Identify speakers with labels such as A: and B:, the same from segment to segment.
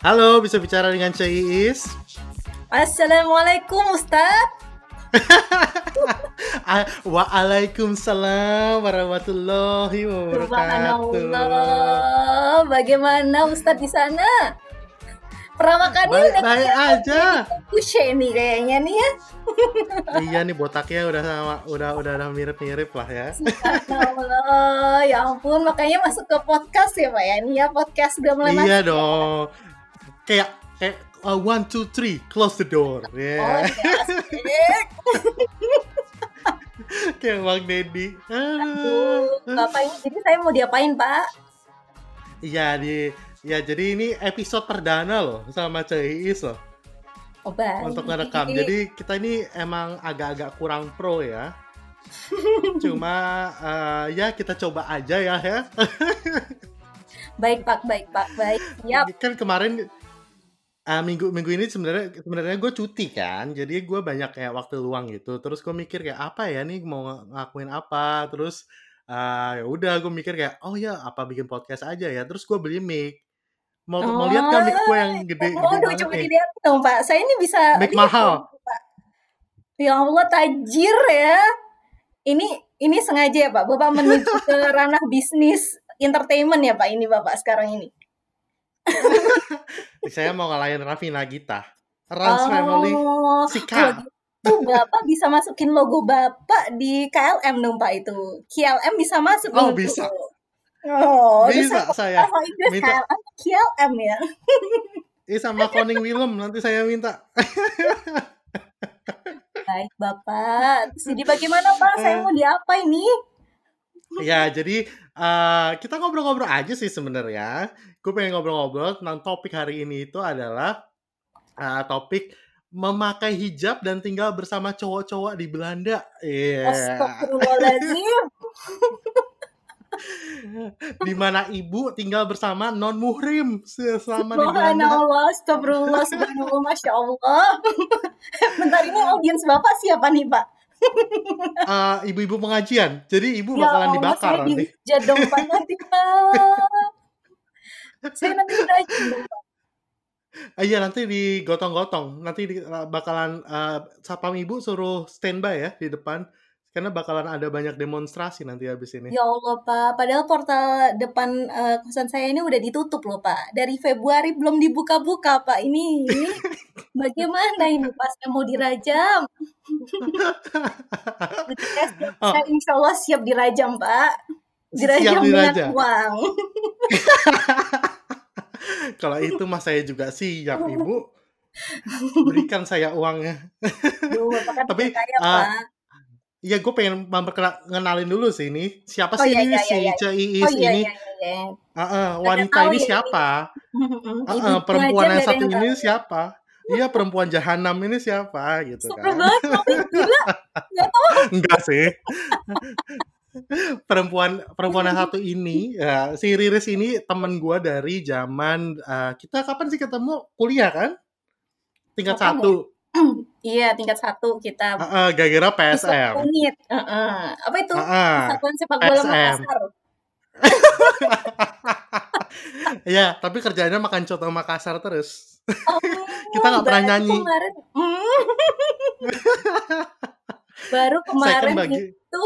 A: Halo, bisa bicara dengan Cai Iis?
B: Assalamualaikum Ustaz.
A: Ah, Waalaikumsalam warahmatullahi wabarakatuh.
B: Bagaimana Ustaz di sana? Perawakannya
A: Baik,
B: udah
A: baik aja.
B: Kushe nih kayaknya nih ya.
A: iya nih botaknya udah sama udah udah udah mirip-mirip lah ya.
B: Subhanallah. Ya ampun, makanya masuk ke podcast ya Pak ya. Nih ya podcast udah mulai
A: iya
B: masuk.
A: dong. Kayak kayak uh, one two three close the door.
B: Oh,
A: Yeah.
B: asik.
A: kayak Bang.
B: Aduh, Bapak ini jadi saya mau diapain Pak?
A: Iya di ya jadi ini episode perdana loh sama Cai Iis loh
B: Oh, baik.
A: untuk ngerekam. Jadi kita ini emang agak-agak kurang pro ya. Cuma eh, ya kita coba aja ya ya.
B: Baik Pak, baik Pak, baik. Siap.
A: Kan kemarin eh, minggu minggu ini sebenarnya sebenarnya gue cuti kan. Jadi gue banyak kayak waktu luang gitu. Terus gue mikir kayak apa ya nih mau ng- ngelakuin apa. Terus eh, ya udah gue mikir kayak oh ya apa bikin podcast aja ya. Terus gue beli mic. Mau mau lihat kan mic gue yang gede gede
B: Oh,
A: banget
B: coba
A: nih.
B: dilihat dong Pak. Saya ini bisa
A: Mic mahal.
B: Pak. Ya Allah tajir ya. Ini ini sengaja ya Pak. Bapak menuju ke ranah bisnis entertainment ya Pak ini Bapak sekarang ini.
A: Saya mau ngalahin Raffi Nagita. Rans Family
B: Oh,
A: Sika.
B: kalau gitu Bapak bisa masukin logo Bapak di KLM dong Pak itu. KLM bisa masuk
A: Oh,
B: dong
A: bisa.
B: Oh,
A: Bisa saya.
B: Inggris
A: Minta.
B: KLM, KLM ya.
A: Eh sama Koning Willem nanti saya minta.
B: Baik Bapak. Jadi bagaimana Pak? Saya
A: Eh.
B: mau diapa ini?
A: Ya, jadi eh, kita ngobrol-ngobrol aja sih sebenarnya. Gue pengen ngobrol-ngobrol tentang topik hari ini itu adalah eh, topik memakai hijab dan tinggal bersama cowok-cowok di Belanda. Iya.
B: Astagfirullahaladzim.
A: Di mana ibu tinggal bersama non muhrim selama di Belanda.
B: Subhanallah, astagfirullah, subhanallah, masya Allah. Bentar ini audiens bapak siapa nih pak?
A: Eh, ibu-ibu pengajian. Jadi ibu
B: Ya
A: bakalan dibakar
B: saya
A: nanti.
B: dihujat dong pak nanti pak. Saya nanti pak.
A: Ah, Iya nanti digotong-gotong. Nanti di- bakalan eh, satpam ibu suruh standby ya di depan karena bakalan ada banyak demonstrasi nanti habis ini.
B: Ya Allah pak, padahal portal depan eh, kosan saya ini udah ditutup loh pak. Dari Februari belum dibuka-buka pak. Ini, ini bagaimana ini pas saya mau dirajam?
A: Oh.
B: saya insya Allah siap dirajam pak. Dirajam
A: Siap dirajam.
B: uang.
A: Kalau itu mas saya juga siap ibu. Berikan saya uangnya.
B: Duh, kan
A: Tapi,
B: kaya,
A: ah,
B: Pak.
A: Iya gue pengen memperkenalin dulu sih ini. Siapa
B: Oh,
A: sih
B: iya,
A: ini
B: iya,
A: si
B: iya, iya.
A: Ceiis
B: Oh iya,
A: ini?
B: iya,
A: wanita
B: tahu
A: ini
B: ya
A: siapa? Perempuan yang satu ini siapa? Iya perempuan jahanam ini siapa gitu
B: Super
A: kan?
B: banget, tapi gila. Nggak tahu.
A: Enggak sih. perempuan perempuan yang satu ini ya, si Riris ini temen gua dari zaman eh, kita kapan sih ketemu kuliah kan tingkat
B: Kapan ya? Iya, tingkat satu kita.
A: Ah, ah, gara-gara PSM
B: Unit. Heeh. Apa itu?
A: Ah, ah.
B: Persatuan Sepak Bola. Makassar.
A: ya tapi kerjanya makan coto Makassar terus
B: Oh,
A: Kita nggak pernah nyanyi.
B: Kemarin, Hmm. baru kemarin
A: bagi
B: itu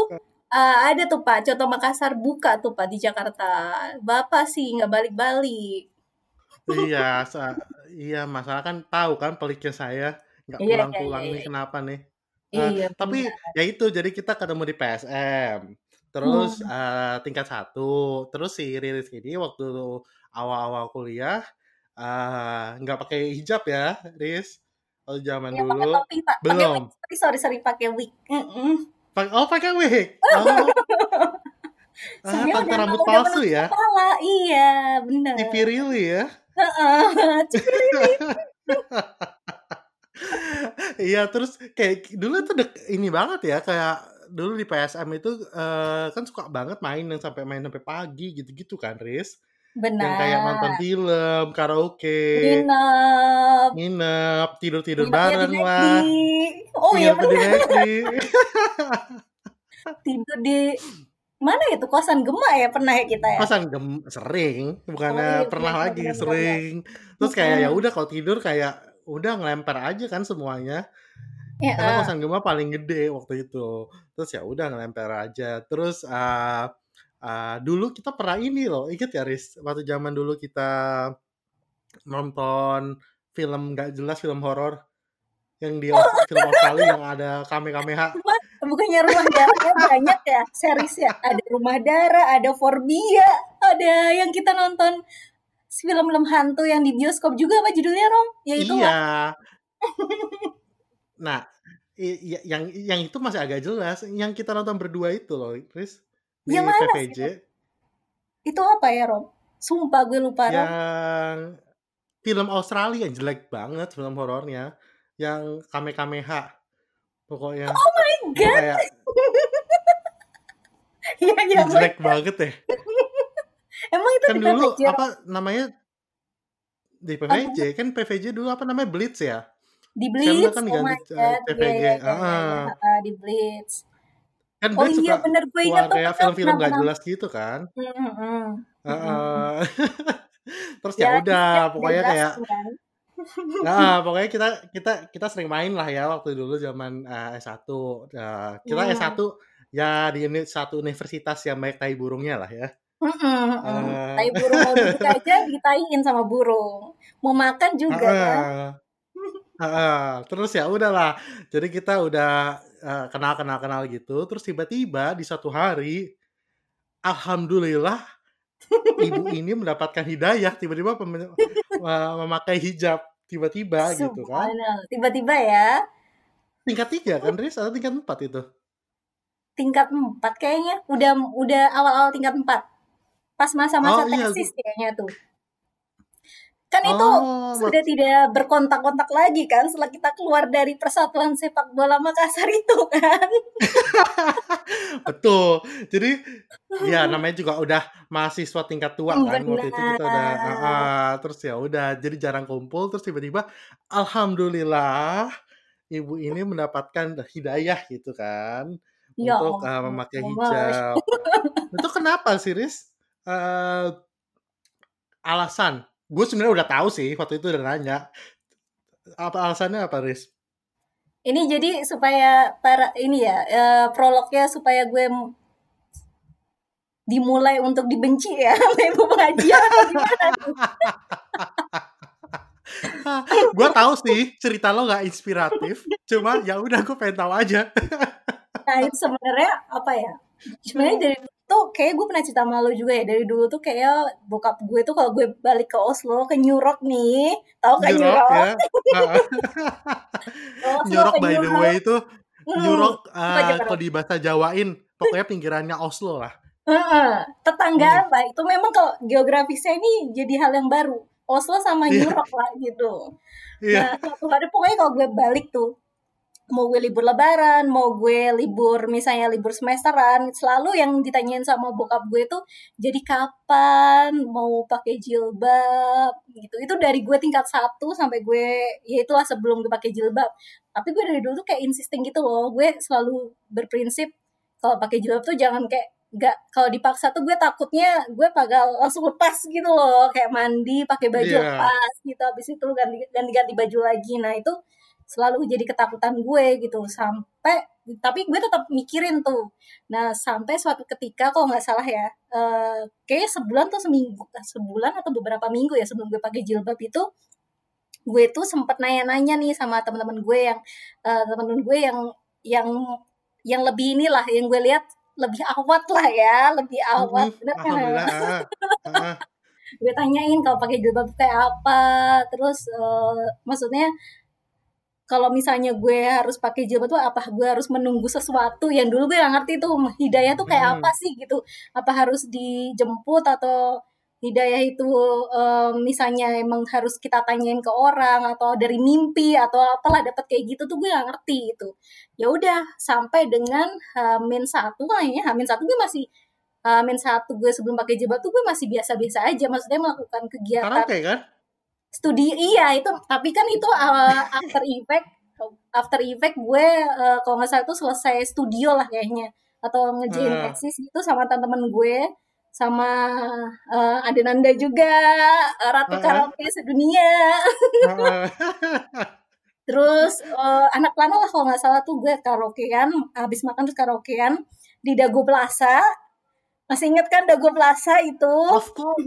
B: eh, ada tuh Pak, Coto Makassar buka tuh Pak di Jakarta. Bapak sih nggak balik-balik.
A: iya iya masalah kan tahu kan peliknya saya nggak
B: Iya, iya,
A: pulang-pulang
B: iya,
A: nih
B: iya.
A: kenapa nih Ah,
B: Iya,
A: tapi
B: benar.
A: ya itu jadi kita ketemu di PSM terus
B: Hmm.
A: eh, tingkat satu terus si Riris ini waktu awal-awal kuliah eh, nggak pakai hijab ya Riz kalau zaman
B: Ya,
A: dulu
B: topi, Pak.
A: Belum
B: wig. Sorry, sorry, pakai wig. Mm-mm.
A: Pa- oh pakai wig oh ah,
B: udah
A: rambut palsu ya
B: kepala. Iya, benar.
A: Really ya
B: Heeh.
A: iya terus kayak dulu tuh dek, ini banget ya kayak dulu di PSM itu eh, kan suka banget main yang sampai main sampai pagi gitu-gitu kan Riz yang kayak nonton
B: Benar.
A: film karaoke
B: Nginep.
A: nginep tidur tidur
B: Nginepnya
A: bareng
B: di
A: lah.
B: Oh iya benar. Tidur di mana itu kosan Gema ya pernah ya kita ya?
A: Kosan gem sering,
B: Oh
A: bukannya
B: iya
A: pernah
B: benar
A: lagi,
B: benar benar benar.
A: sering. Terus kayak ya udah kalau tidur kayak udah ngelempar aja kan semuanya. Karena
B: Heeh.
A: kosan Gema paling gede waktu itu. Terus ya udah ngelempar aja. Terus uh, uh, dulu kita pernah ini loh, inget ya Riz? Waktu zaman dulu kita nonton film nggak jelas, film horor yang di Aus- film Australia yang ada Kamehameha.
B: Rumah, bukannya rumah darah banyak ya series ya. Ada rumah darah, ada Forbia, ada yang kita nonton film-film hantu yang di bioskop juga apa judulnya Rom? Ya itu
A: Iya. Nah, i- yang yang itu masih agak jelas. Yang kita nonton berdua itu loh, Riz. Di
B: yang mana sih?
A: PVJ.
B: Itu apa ya Rom? Sumpah gue lupa Rom.
A: Yang film Australia yang jelek banget film horornya. Yang Kamehameha. Pokoknya
B: Oh my god.
A: kayak
B: Iya iya
A: "Ih, jelek banget deh.
B: Emang itu
A: Kan
B: di
A: dulu
B: PVJ
A: apa namanya di
B: Apa?
A: PVJ kan PVJ dulu apa namanya Blitz ya?
B: Di
A: Sekarang
B: Blitz.
A: kan
B: Oh my
A: diganti uh.
B: Iya
A: PVJ.
B: iya iya.
A: Heeh.
B: iya. Ah, di Blitz.
A: Kan
B: Oh
A: Blitz
B: iya
A: suka
B: bener gue ingat tuh
A: film-film
B: benar
A: gak
B: benar.
A: jelas gitu kan.
B: Hmm, hmm, hmm.
A: Heeh. Terus ya
B: Ya
A: udah, pokoknya kayak
B: kan.
A: nah, pokoknya kita kita kita sering main lah ya waktu dulu zaman uh, S1. Uh, kita
B: Hmm.
A: S1 ya di uni- satu universitas yang banyak tai burungnya lah ya.
B: Hmm, hmm, hmm.
A: Eh,
B: Tai burung mau duduk aja ditaiin sama burung. Mau makan juga kan.
A: heeh. Heeh. Terus ya udahlah. Jadi kita udah uh, kenal-kenal-kenal gitu. Terus tiba-tiba di satu hari, alhamdulillah ibu ini mendapatkan hidayah tiba-tiba pem- uh, memakai hijab tiba-tiba gitu kan.
B: Tiba-tiba ya.
A: Tingkat tiga kan, Riz? Atau tingkat empat itu?
B: Tingkat 4 kayaknya. Udah udah awal-awal tingkat 4. Pas masa-masa
A: Oh iya.
B: tesis kayaknya tuh. Kan itu
A: Oh,
B: sudah tidak berkontak-kontak lagi kan setelah kita keluar dari Persatuan Sepak Bola Makassar itu kan.
A: betul. Jadi ya namanya juga udah mahasiswa tingkat tua kan. Waktu itu kita udah ah,
B: Benar.
A: ah, terus ya udah jadi jarang kumpul terus tiba-tiba alhamdulillah ibu ini mendapatkan hidayah gitu kan
B: Ya
A: untuk uh, memakai hijab. Itu kenapa sih, Riz? Eh, alasan? Gue sebenarnya udah tahu sih waktu itu udah nanya. Apa alasannya apa, Riz?
B: Ini jadi supaya para ini ya eh, prolognya supaya gue dimulai untuk dibenci ya ibu pengajian atau gimana tuh?
A: gue tahu sih cerita lo gak inspiratif, cuma ya udah gue pengen tahu aja.
B: Nah itu sebenarnya apa ya? Sebenarnya dari dulu tuh kayak gue pernah cerita sama lo juga ya dari dulu tuh kayak bokap gue tuh kalau gue balik ke Oslo ke New York nih, tahu kan New
A: Nyurok
B: York?
A: ya.
B: Oslo
A: Nyurok by the way itu
B: Hmm,
A: Nyurok
B: apa
A: uh, kalau di bahasa Jawain pokoknya pinggirannya Oslo lah. Hmm.
B: tetanggaan lah. Itu memang kalau geografisnya ini jadi hal yang baru. Oslo sama New
A: Iya,
B: York lah gitu.
A: iya.
B: Nah, suatu hari pokoknya kalau gue balik tuh, mau gue libur lebaran, mau gue libur misalnya libur semesteran, selalu yang ditanyain sama bokap gue tuh, jadi kapan mau pakai jilbab gitu. Itu dari gue tingkat satu sampai gue, ya itulah sebelum gue pakai jilbab. Tapi gue dari dulu tuh kayak insisting gitu loh. Gue selalu berprinsip kalau pakai jilbab tuh jangan kayak nggak kalau dipaksa tuh gue takutnya gue bakal langsung lepas gitu loh kayak mandi pakai baju
A: Iya.
B: lepas gitu habis itu ganti ganti ganti baju lagi nah itu selalu jadi ketakutan gue gitu. Sampai tapi gue tetap mikirin tuh. Nah sampai suatu ketika kalau nggak salah ya eh kayaknya sebulan tuh seminggu sebulan atau beberapa minggu ya sebelum gue pakai jilbab itu gue tuh sempat nanya-nanya nih sama teman-teman gue yang eh, teman-teman gue yang yang yang lebih inilah yang gue lihat lebih awat lah ya lebih awat
A: Mm-mm,
B: bener kan gue tanyain kalau pakai jilbab kayak apa terus eh, maksudnya kalau misalnya gue harus pakai jilbab tuh apa gue harus menunggu sesuatu yang dulu gue gak ngerti tuh hidayah tuh kayak apa
A: Hmm.
B: sih gitu apa harus dijemput atau hidayah itu eh, misalnya emang harus kita tanyain ke orang atau dari mimpi atau apalah dapat kayak gitu tuh gue gak ngerti itu ya udah sampai dengan Hamin satu kayaknya Hamin satu gue masih Hamin satu gue sebelum pakai jilbab tuh gue masih biasa-biasa aja maksudnya melakukan kegiatan
A: Karaoke kan?
B: Studi iya itu tapi kan itu uh, after effect after effect gue uh, kalau nggak salah itu selesai studio lah kayaknya atau ngejain
A: Heeh.
B: eksis gitu sama teman-teman gue sama uh, Ade Nanda juga uh, ratu
A: Heeh.
B: karaoke sedunia
A: Heeh.
B: terus uh, anak lama lah kalau nggak salah tuh gue karaokean habis makan terus karaokean di Dago Plaza masih inget kan Dago Plaza itu
A: Of course.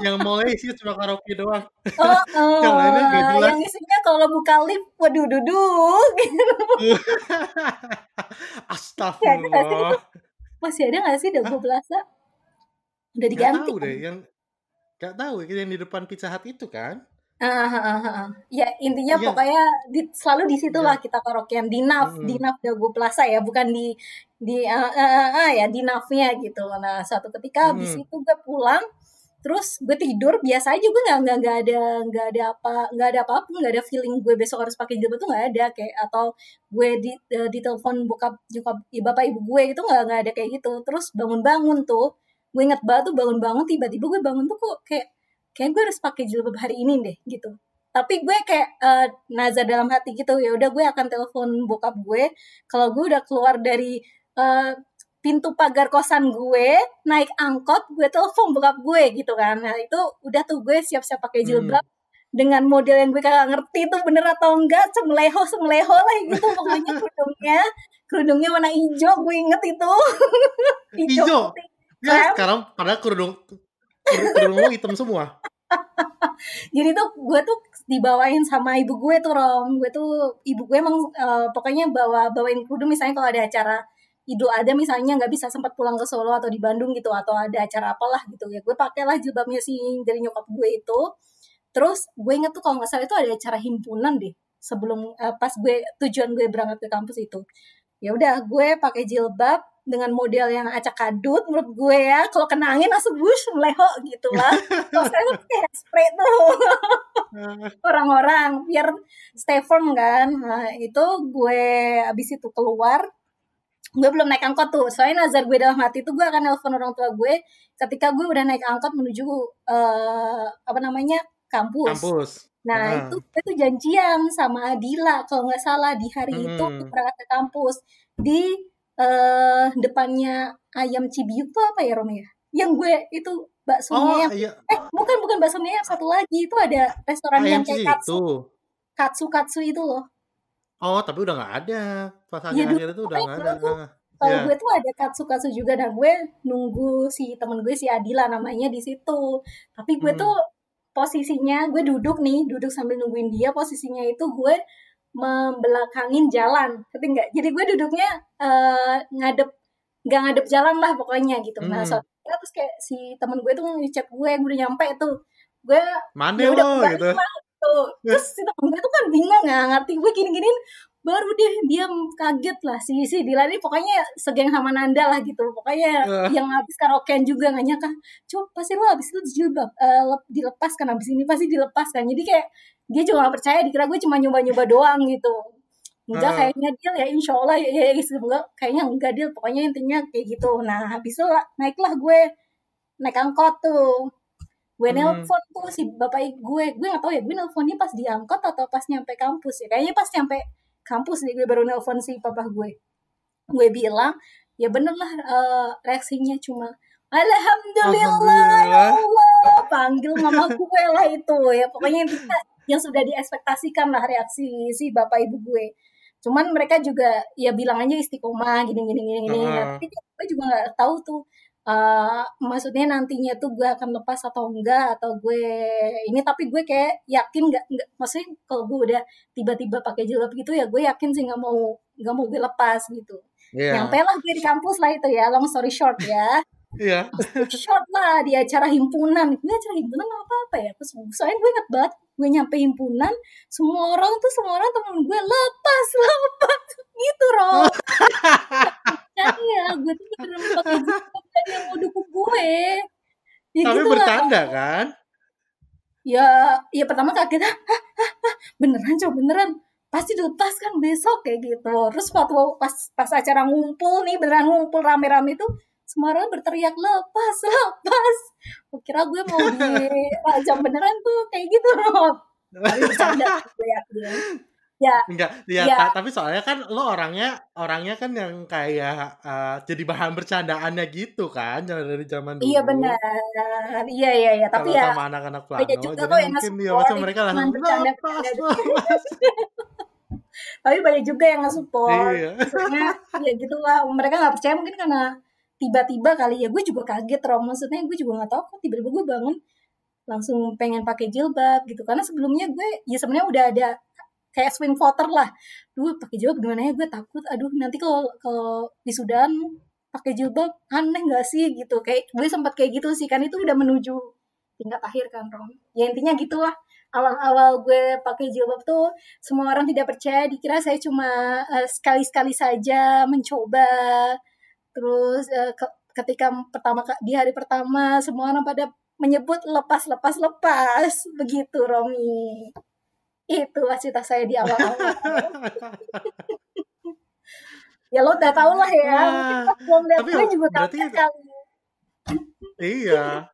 A: yang mulai sih cuma karaoke doang.
B: oh, oh,
A: Yang lainnya nggak jelas.
B: yang isinya kalau buka lift waduh duduk
A: Astagfirullah.
B: masih ada nggak sih Dago Plaza udah
A: Gak
B: diganti
A: tahu
B: kan?
A: deh yang gak tahu yang di depan Pizza Hut itu kan.
B: Ah, ah, ah, ah. Ya intinya
A: Iya.
B: pokoknya di, selalu di situ lah
A: Iya.
B: kita karaokean di NAF, di
A: Mm-mm.
B: NAF Dago Plaza ya, bukan di di ah, ah, ah, ah, ya di NAF-nya gitu. Nah suatu ketika habis
A: Mm.
B: itu gue pulang, terus gue tidur biasa aja gue nggak nggak nggak ada nggak ada apa nggak ada apa pun nggak ada feeling gue besok harus pakai jilbab tuh nggak ada kayak atau gue di eh, di telepon bokap nyokap bapak ibu gue itu nggak nggak ada kayak gitu terus bangun-bangun tuh gue inget banget tuh bangun-bangun tiba-tiba gue bangun tuh kok kayak kayak gue harus pakai jilbab hari ini deh gitu tapi gue kayak eh, nazar dalam hati gitu ya udah gue akan telepon bokap gue kalau gue udah keluar dari eh, pintu pagar kosan gue naik angkot gue telepon bokap gue gitu kan nah itu udah tuh gue siap-siap pakai
A: Hmm.
B: jilbab dengan model yang gue kagak ngerti tuh bener atau enggak semeleho semeleho lah gitu pokoknya kerudungnya kerudungnya warna hijau gue inget itu
A: Hijau? Ya sekarang padahal kerudung kerudung lo hitam semua.
B: jadi tuh gue tuh dibawain sama ibu gue tuh rom gue tuh ibu gue emang eh, pokoknya bawa bawain kerudung misalnya kalau ada acara Idul Adha misalnya nggak bisa sempat pulang ke Solo atau di Bandung gitu atau ada acara apalah gitu. Ya gue pakailah jilbabnya si dari nyokap gue itu. Terus gue inget tuh kalau nggak salah itu ada acara himpunan deh sebelum eh, pas gue tujuan gue berangkat ke kampus itu. Ya udah gue pakai jilbab dengan model yang acak kadut menurut gue ya. Kalau kena angin langsung bush meleho gitu lah. Kalau sekarang tuh kayak spray tuh. Orang-orang biar stay firm kan. Nah, itu gue abis itu keluar gue belum naik angkot tuh soalnya nazar gue dalam hati tuh gue akan nelpon orang tua gue ketika gue udah naik angkot menuju eh, apa namanya kampus
A: Kampus.
B: Nah,
A: Ah.
B: itu itu janjian sama Adila kalau nggak salah di hari itu
A: Hmm.
B: untuk berangkat ke kampus di eh depannya ayam Cibiuk tuh apa ya Rom ya? Yang gue itu baksonya
A: Oh
B: yang
A: iya,
B: eh bukan bukan baksonya yang satu lagi itu ada restoran yang
A: ayam
B: kayak
A: sih
B: katsu
A: itu.
B: katsu katsu itu loh.
A: Oh tapi udah nggak ada. Pas
B: Iya,
A: akhir-akhir itu udah nggak ada.
B: tuh
A: Ah,
B: Kalau
A: Iya.
B: gue tuh ada katsu katsu juga nah gue nunggu si temen gue si Adila namanya di situ. Tapi gue
A: Hmm.
B: tuh posisinya gue duduk nih, duduk sambil nungguin dia. Posisinya itu gue membelakangin jalan, ngerti nggak? Jadi gue duduknya eh, ngadep, nggak ngadep jalan lah pokoknya gitu. Nah,
A: Hmm.
B: suatu ketika terus kayak si temen gue tuh ngechat gue, gue udah nyampe tuh, gue
A: Mana
B: ya udah
A: lo gitu.
B: lah tuh. Terus si temen gue tuh kan bingung nggak ngerti gue gini-giniin, baru deh dia kaget lah si si Dila ini pokoknya segeng sama Nanda lah gitu pokoknya
A: Eh.
B: yang habis karaokean juga nggak nyangka coba pasti lo habis itu jilbab eh, lep- dilepaskan habis ini pasti dilepaskan. Jadi kayak dia juga gak percaya dikira gue cuma nyoba-nyoba doang gitu. Enggak
A: Eh.
B: kayaknya dia ya insya Allah ya, ya, ya semoga kayaknya enggak dia pokoknya intinya kayak gitu. Nah habis itu lah- naiklah gue naik angkot tuh gue
A: Hmm.
B: nelpon tuh si bapak gue. Gue gak tahu ya gue nelponnya pas di angkot atau pas nyampe kampus ya. Kayaknya pas nyampe kampus deh gue baru nelpon si papa gue. Gue bilang ya bener lah eh, reaksinya cuma Alhamdulillah ya
A: Alhamdulillah.
B: Allah. Panggil mama gue lah itu. Ya pokoknya intinya yang sudah diekspektasikan lah reaksi si bapak ibu gue. Cuman mereka juga ya bilang aja istiqomah gini gini gini gini.
A: Heeh.
B: tapi gue juga nggak tahu tuh eh, maksudnya nantinya tuh gue akan lepas atau enggak atau gue ini tapi gue kayak yakin nggak nggak maksudnya kalau gue udah tiba-tiba pakai jilbab gitu ya gue yakin sih nggak mau nggak mau gue lepas gitu.
A: Iya.
B: nyampe lah gue di kampus lah itu ya long story short ya.
A: Iya.
B: short lah di acara himpunan. Ini acara himpunan apa apa ya? Terus soalnya gue inget banget gue nyampe himpunan semua orang tuh semua orang temen gue lepas lepas gitu loh ya gue tuh beneran pakai jilbab dan yang mau dukung gue. Ya
A: Tapi
B: gitu lah
A: bertanda kan?
B: ya ya pertama kaget "Hah, hah, hah, hah, beneran coba beneran? Pasti dilepaskan besok kayak gitu. Terus waktu pas pas acara ngumpul nih beneran ngumpul rame-rame itu semua orang berteriak lepas lepas. Gue kira gue mau di rajam beneran tuh kayak gitu. Loh tapi bercanda gue yakin Ya,
A: Enggak, ya
B: ya.
A: ta tapi soalnya kan lo orangnya orangnya kan yang kayak, eee, jadi bahan bercandaannya gitu kan, dari zaman
B: Iya
A: dulu.
B: benar, iya iya iya, tapi
A: Kalau
B: ya
A: sama anak-anak plano,
B: juga
A: jadi mungkin ya pasti
B: itu
A: mereka
B: cuman
A: langsung, "Lepas
B: bercanda-bercanda doang.
A: lepas."
B: Tapi banyak juga yang nge-support,
A: Iya.
B: maksudnya ya gitulah, mereka nggak percaya mungkin karena tiba-tiba kali ya, gue juga kaget Rom, maksudnya gue juga nggak tahu kok tiba-tiba gue bangun langsung pengen pakai jilbab gitu, karena sebelumnya gue ya sebenarnya udah ada kayak swing voter lah, duh pakai jilbab gimana ya, gue takut, aduh nanti kalau kalau wisudan pakai jilbab aneh nggak sih gitu, kayak gue sempat kayak gitu sih, kan itu udah menuju tingkat akhir kan Rom, ya intinya gitulah. Awal-awal gue pakai jilbab tuh semua orang tidak percaya. Dikira saya cuma uh, sekali-sekali saja mencoba. Terus uh, ke ketika pertama di hari pertama semua orang pada menyebut lepas lepas lepas begitu Romi itu cerita saya di awal-awal ya lo udah tau lah ya mungkin pas belum lihat gue juga
A: berarti
B: kali
A: Iya.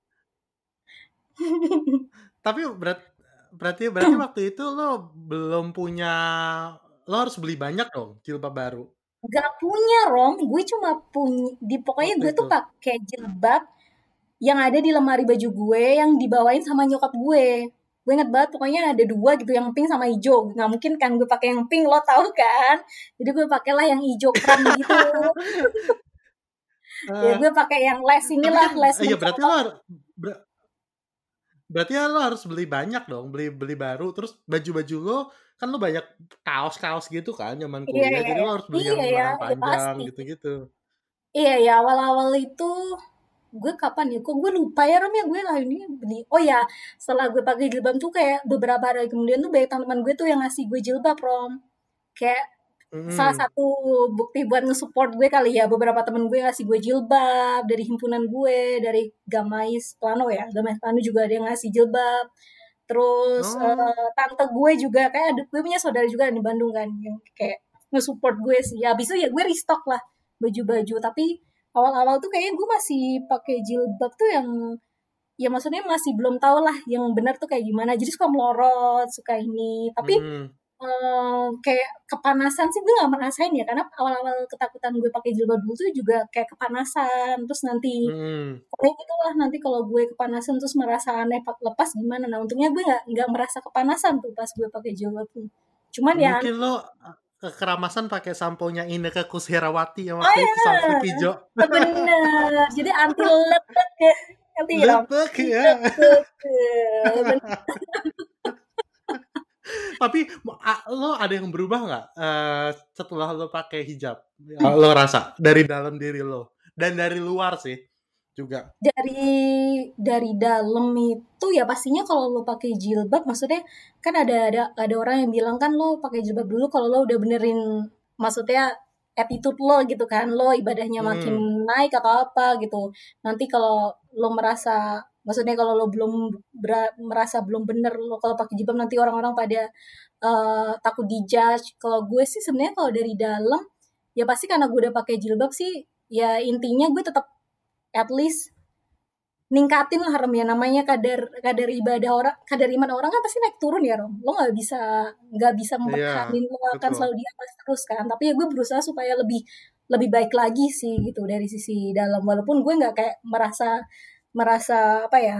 A: Tapi berat berarti berarti waktu itu lo belum punya lo harus beli banyak dong jilbab baru?
B: Gak punya Rom, gue cuma punya di pokoknya
A: Waktu
B: gue tuh
A: itu?
B: pakai jilbab yang ada di lemari baju gue yang dibawain sama nyokap gue. Gue inget banget pokoknya ada dua gitu yang pink sama hijau. Nggak mungkin kan gue pakai yang pink lo tau kan? Jadi gue pakailah yang hijau krem gitu. ya
A: Eh,
B: gue pakai yang les inilah
A: kan
B: les
A: iya berarti lo ber- berarti ya lo harus beli banyak dong, beli beli baru. Terus baju-baju lo kan lo banyak kaos-kaos gitu kan zaman
B: Iya
A: kuliah,
B: iya
A: jadi lo harus beli
B: iya
A: yang
B: ya,
A: lengan
B: ya
A: panjang gitu-gitu.
B: Iya ya awal-awal itu gue kapan ya? Kok gue lupa ya Rom ya gue lah ini beli. Oh ya setelah gue pakai jilbab tuh kayak beberapa hari kemudian tuh banyak teman-teman gue tuh yang ngasih gue jilbab Rom. Kayak salah
A: Mm-mm.
B: satu bukti buat nge-support gue kali ya beberapa temen gue ngasih gue jilbab dari himpunan gue dari Gamais Plano ya Gamais Plano juga ada yang ngasih jilbab terus
A: Oh,
B: eh, tante gue juga kayak ada gue punya saudara juga di Bandung kan yang kayak nge-support gue sih ya abis itu ya gue restock lah baju-baju tapi awal-awal tuh kayaknya gue masih pakai jilbab tuh yang ya maksudnya masih belum tahu lah yang benar tuh kayak gimana. Jadi suka melorot suka ini. Tapi
A: mm.
B: eh, kayak kepanasan sih gue gak merasain ya. Karena awal-awal ketakutan gue pakai jilbab dulu tuh juga kayak kepanasan. Terus nanti
A: Mm.
B: pokoknya gitulah nanti kalau gue kepanasan terus merasa aneh lepas gimana. Nah untungnya gue nggak nggak merasa kepanasan tuh pas gue pakai jilbab tuh. Cuman ya
A: Mungkin lo eh, keramasan pakai sampo-nya Inneke Koesherawati yang
B: oh
A: waktu itu
B: ya
A: sampo hijau.
B: bener. Jadi anti lepek ya. Anti
A: Lepek ya.
B: lepek bener
A: Tapi lo ada yang berubah nggak eh, setelah lo pakai hijab? Ya, Lo rasa dari dalam diri lo. Dan dari luar sih juga.
B: dari dari dalam itu ya pastinya kalau lo pakai jilbab maksudnya kan ada ada ada orang yang bilang kan lo pakai jilbab dulu kalau lo udah benerin maksudnya attitude lo gitu kan lo ibadahnya makin
A: Hmm.
B: naik atau apa gitu nanti kalau lo merasa maksudnya kalau lo belum bera- merasa belum bener lo kalau pakai jilbab nanti orang-orang pada eh, takut dijudge kalau gue sih sebenarnya kalau dari dalam ya pasti karena gue udah pakai jilbab sih ya intinya gue tetap at least ningkatin lah Rom ya. Namanya kadar kadar ibadah orang kadar iman orang kan pasti naik turun ya Rom lo nggak bisa nggak bisa
A: Iya,
B: mempertahankan lo akan
A: betul.
B: selalu di atas terus kan. Tapi ya gue berusaha supaya lebih lebih baik lagi sih gitu dari sisi dalam. Walaupun gue nggak kayak merasa merasa apa ya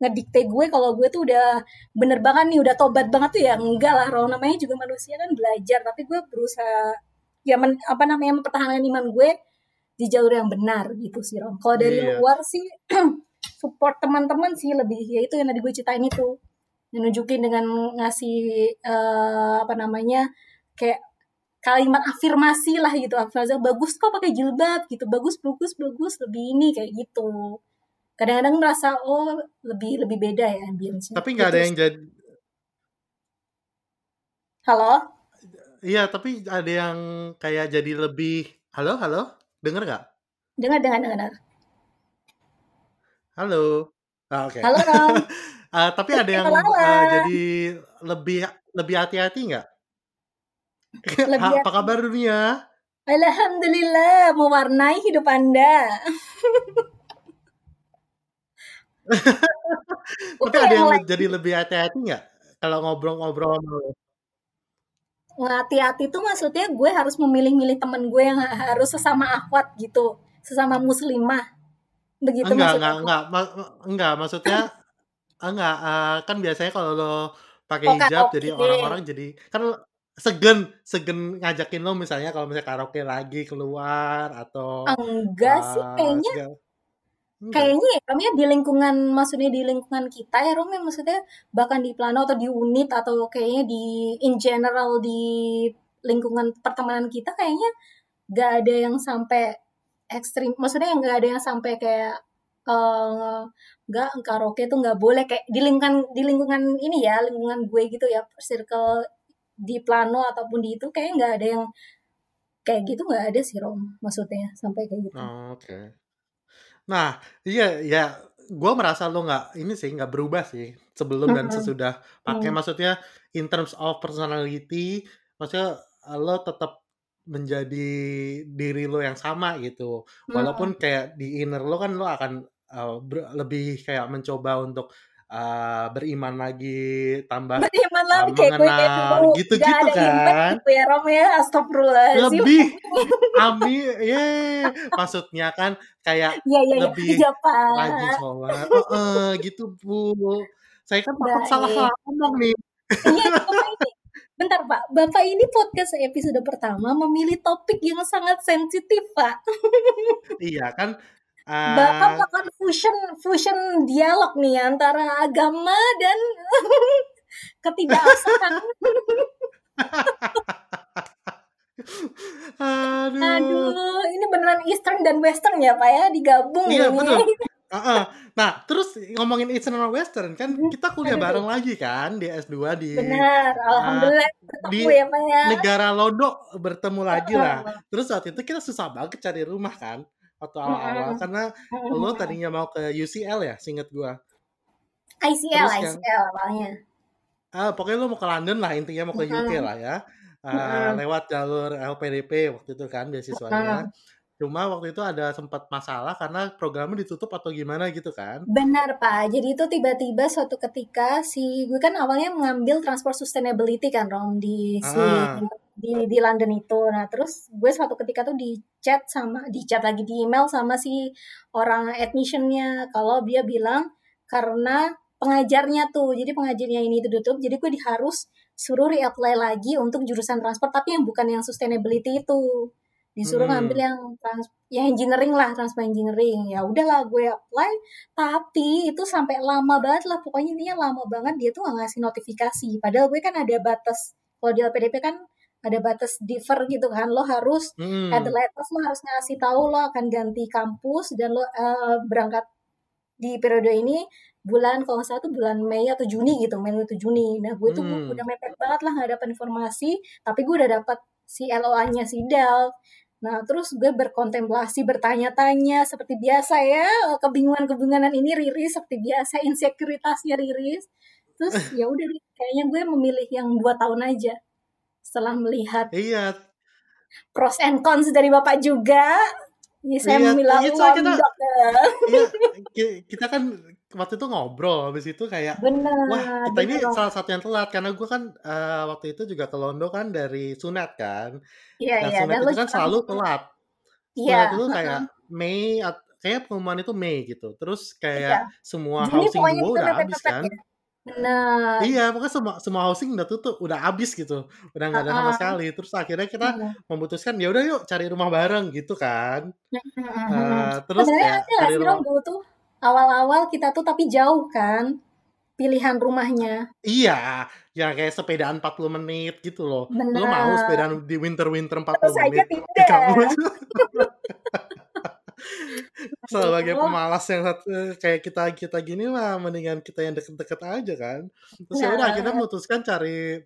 B: ngedikte gue kalau gue tuh udah bener banget nih udah tobat banget tuh ya enggak lah Rom namanya juga manusia kan belajar tapi gue berusaha ya men- apa namanya mempertahankan iman gue di jalur yang benar gitu sih Rom. Kalau dari
A: Iya.
B: luar sih support teman-teman sih lebih ya itu yang tadi gue ceritain itu yang nunjukin dengan ngasih eh, apa namanya kayak kalimat afirmasi lah gitu afirmasi bagus kok pakai jilbab gitu bagus bagus bagus lebih ini kayak gitu kadang-kadang merasa oh lebih lebih beda ya ambience
A: Tapi nggak ada yang jadi.
B: halo
A: Iya, tapi ada yang kayak jadi lebih. Halo, halo, denger nggak?
B: dengar dengar dengar dengar.
A: Halo. Ah, Oke.
B: halo Rom
A: Ah, tapi ada yang
B: halo.
A: jadi lebih lebih hati-hati nggak?
B: lebih
A: Ha, apa kabar dunia?
B: Alhamdulillah mewarnai hidup anda
A: Tapi ada yang jadi lebih hati-hati nggak kalau ngobrol-ngobrol?
B: Hati-hati tuh maksudnya gue harus memilih-milih temen gue yang harus sesama akhwat gitu, sesama muslimah. Begitu
A: Enggak enggak enggak, ma enggak, maksudnya enggak, eee, kan biasanya kalau lo pakai
B: Oh,
A: hijab jadi
B: karaoke.
A: orang-orang jadi kan segen segen ngajakin lo misalnya kalau misalnya karaoke lagi keluar atau,
B: Enggak sih,
A: eee,
B: kayaknya
A: segala?
B: Kayaknya ya Rom ya di lingkungan maksudnya di lingkungan kita ya Rom ya, maksudnya bahkan di plano atau di unit atau kayaknya di in general di lingkungan pertemanan kita kayaknya nggak ada yang sampai ekstrim maksudnya yang nggak ada yang sampai kayak eh nggak karaoke tuh nggak boleh kayak di lingkungan di lingkungan ini ya lingkungan gue gitu ya circle di plano ataupun di itu kayak nggak ada yang kayak gitu nggak ada sih Rom maksudnya sampai kayak gitu
A: Oh, oke. Nah, iya ya gue merasa lo nggak ini sih nggak berubah sih sebelum dan sesudah pakai.
B: Mm.
A: maksudnya in terms of personality maksudnya lo tetap menjadi diri lo yang sama gitu. Walaupun kayak di inner lo kan lo akan uh, lebih kayak mencoba untuk uh, beriman lagi tambah
B: beriman
A: uh,
B: lagi kayak gue kayak
A: mengenal gitu-gitu kan?
B: gitu ya Rom ya? Astagfirullahaladzim.
A: Lebih ami ye maksudnya kan kayak
B: iya iya
A: lebih rajin
B: pak.
A: sholat. Heeh, gitu bu. Saya kan takut salah
B: baik.
A: salah ngomong nih.
B: Iya bentar pak. Bapak ini podcast episode pertama memilih topik yang sangat sensitif pak.
A: Iya kan uh,
B: melakukan fusion fusion dialog nih antara agama dan ketidakabsahan
A: aduh.
B: Aduh ini beneran Eastern dan Western ya pak ya? Digabung
A: iya
B: ini.
A: betul. Heeh. Nah, terus ngomongin Eastern sama Western kan kita kuliah
B: aduh.
A: bareng lagi kan di S2 di
B: benar.
A: uh,
B: alhamdulillah
A: di
B: ketemu ya pak ya.
A: negara Londo bertemu lagi lah. Terus saat itu kita susah banget cari rumah kan waktu awal-awal
B: Mm-mm.
A: karena lo tadinya mau ke UCL ya, seinget gua.
B: ICL
A: Terus
B: ICL awalnya
A: ah pokoknya lo mau ke London lah intinya mau ke UK
B: Mm-mm.
A: lah ya. Ah,
B: Mm-mm.
A: lewat jalur LPDP waktu itu kan beasiswanya.
B: Mm.
A: Cuma waktu itu ada sempat masalah karena programnya ditutup atau gimana gitu kan.
B: Benar Pak, jadi itu tiba-tiba suatu ketika si gue kan awalnya mengambil transport sustainability kan Rom di si
A: Ah,
B: di di London itu. Nah terus gue suatu ketika tuh di chat sama di chat lagi di email sama si orang admissionnya. Kalau dia bilang karena pengajarnya tuh, jadi pengajarnya ini ditutup, jadi gue harus suruh reapply lagi untuk jurusan transport tapi yang bukan yang sustainability itu. Disuruh ngambil
A: mm-mm.
B: yang trans yang engineering lah transport engineering. Ya udahlah gue apply tapi itu sampai lama banget lah. Pokoknya intinya lama banget dia tuh nggak ngasih notifikasi. Padahal gue kan ada batas kalau di LPDP kan ada batas differ gitu kan. Lo harus at the latest lo harus ngasih tahu lo akan ganti kampus dan lo eh, berangkat di periode ini bulan kalau nggak salah tuh bulan Mei atau Juni gitu Mei atau Juni. Nah gue tuh bu-
A: Mm.
B: udah mepet banget lah nggak dapat informasi tapi gue udah dapat si LOA-nya si Del. Nah terus gue berkontemplasi bertanya-tanya seperti biasa ya kebingungan-kebingungan ini Riris seperti biasa insekuritasnya Riris. Terus ya udah kayaknya gue memilih yang dua tahun aja setelah melihat
A: Iya,
B: pros and cons dari bapak juga ya saya
A: iya,
B: memilih
A: iya, soalnya kita, iya, ki- kita kan waktu itu ngobrol, habis itu kayak, wah
B: benar
A: kita ini salah satu yang telat karena gue kan eh, waktu itu juga ke Londo kan dari Sunat kan.
B: Iya
A: Nah
B: iya
A: Sunat
B: dan
A: itu kan selalu telat.
B: iya
A: Sunat itu kayak Mei, kayak pengumuman itu Mei gitu. Terus
B: iya
A: kayak semua
B: Juni
A: housing
B: kita
A: udah habis kan.
B: ya
A: Iya, pokoknya semua semua housing udah tutup, udah habis gitu, udah nggak ada sama sekali. Terus akhirnya kita
B: Iya.
A: memutuskan ya udah yuk cari rumah bareng gitu kan. Eh, terus
B: sebenarnya nggak
A: cari
B: sih
A: rumah
B: dulu tuh awal-awal kita tuh tapi jauh kan pilihan rumahnya
A: Iya, ya kayak sepedaan 40 menit gitu loh. Lo mau sepedaan di winter-winter 40
B: terus
A: menit
B: tidak?
A: Sebagai
B: Aduh.
A: pemalas yang satu, kayak kita kita gini mah mendingan kita yang deket-deket aja kan. Terus ya udah akhirnya
B: nah
A: memutuskan cari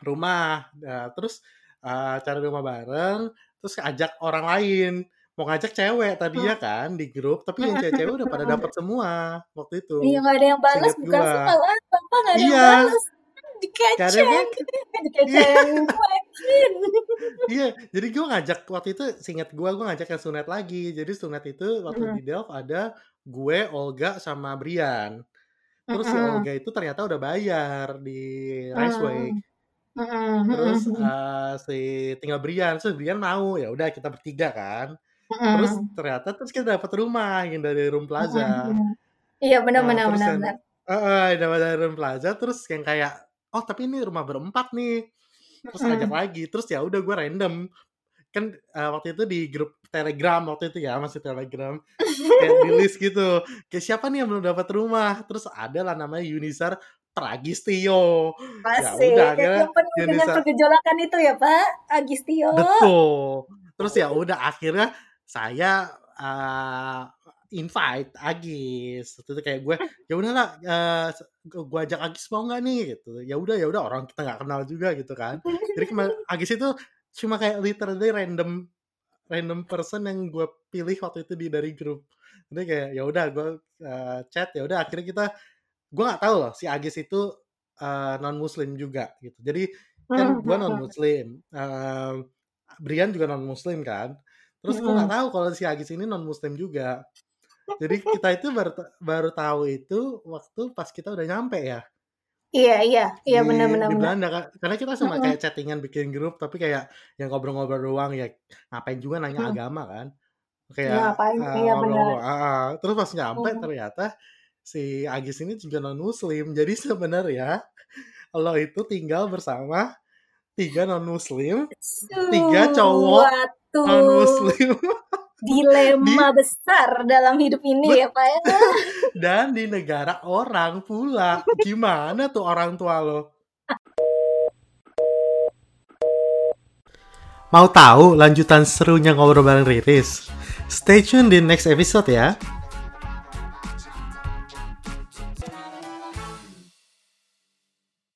A: rumah. Nah, terus uh, cari rumah bareng, terus ajak orang lain. Mau ngajak cewek tadinya kan di grup, tapi yang cewek-cewek udah pada dapet semua waktu itu.
B: iya nggak ada yang balas bukan sih malah bapak nggak ada yang
A: Iya,
B: balas
A: yang
B: dikeceng.
A: Iya,
B: dikeceng cuekin
A: iya. Jadi gue ngajak waktu itu, seinget gue, gue ngajak yang sunat lagi. Jadi sunat itu waktu di Delft ada gue, Olga, sama Brian. Terus si
B: Heeh.
A: Olga itu ternyata udah bayar di Raceway.
B: Heeh. Mhm
A: Terus, eee, si tinggal Brian, terus Brian mau, ya udah kita bertiga kan. Terus ternyata terus kita dapet rumah yang dari Room Plaza.
B: Iya,
A: Nah, yang
B: bener.
A: heeh, dapet dari Room Plaza terus yang kayak, "Oh, tapi ini rumah berempat nih." Terus ngajak lagi, terus ya udah gue random. Kan, eee, waktu itu di grup Telegram waktu itu ya, masih Telegram. Kayak di list gitu, kayak siapa nih yang belum dapat rumah, terus ada lah namanya Yunisar Pragistio. Ya udah akhirnya
B: penuh dengan pergejolakan itu ya, Pak, Agistio.
A: Betul. Terus ya udah akhirnya saya, eee, invite Agis. Itu kayak gue, "Ya udahlah, eee, se gue ajak Agis mau nggak nih?" Gitu. Ya udah ya udah, orang kita nggak kenal juga gitu kan. Jadi Agis itu cuma kayak literally random random person yang gue pilih waktu itu di dari grup. Jadi kayak ya udah gue, eee, chat, ya udah akhirnya kita gue nggak tahu loh si Agis itu, eee, non-muslim juga gitu. Jadi kan gue
B: mhm.
A: non-muslim, eee, Brian juga non-muslim kan. Terus gue nggak tahu kalau si Agis ini non-muslim juga. Jadi kita itu baru baru tahu itu waktu pas kita udah nyampe ya.
B: Iya iya iya, bener
A: Di. Belanda karena kita
B: Mhm.
A: kayak chatting-an bikin grup, tapi kayak yang ngobrol-ngobrol doang ya, ngapain juga nanya
B: Mhm.
A: agama kan.
B: Iya,
A: Kayak,
B: ngapain
A: eee,
B: iya
A: ngobrol-ngobrol heeh, terus pas nyampe
B: Mhm.
A: ternyata si Agis ini juga non-muslim. Jadi sebenarnya lo itu tinggal bersama 3 non-muslim, 3
B: Su
A: cowok
B: waduh,
A: non-muslim di
B: dilema besar dalam hidup ini ya, Pak, ya.
A: dan di negara orang pula. Gimana tuh orang tua lo? Mau tahu lanjutan serunya ngobrol bareng Riris? Stay tune di next episode ya.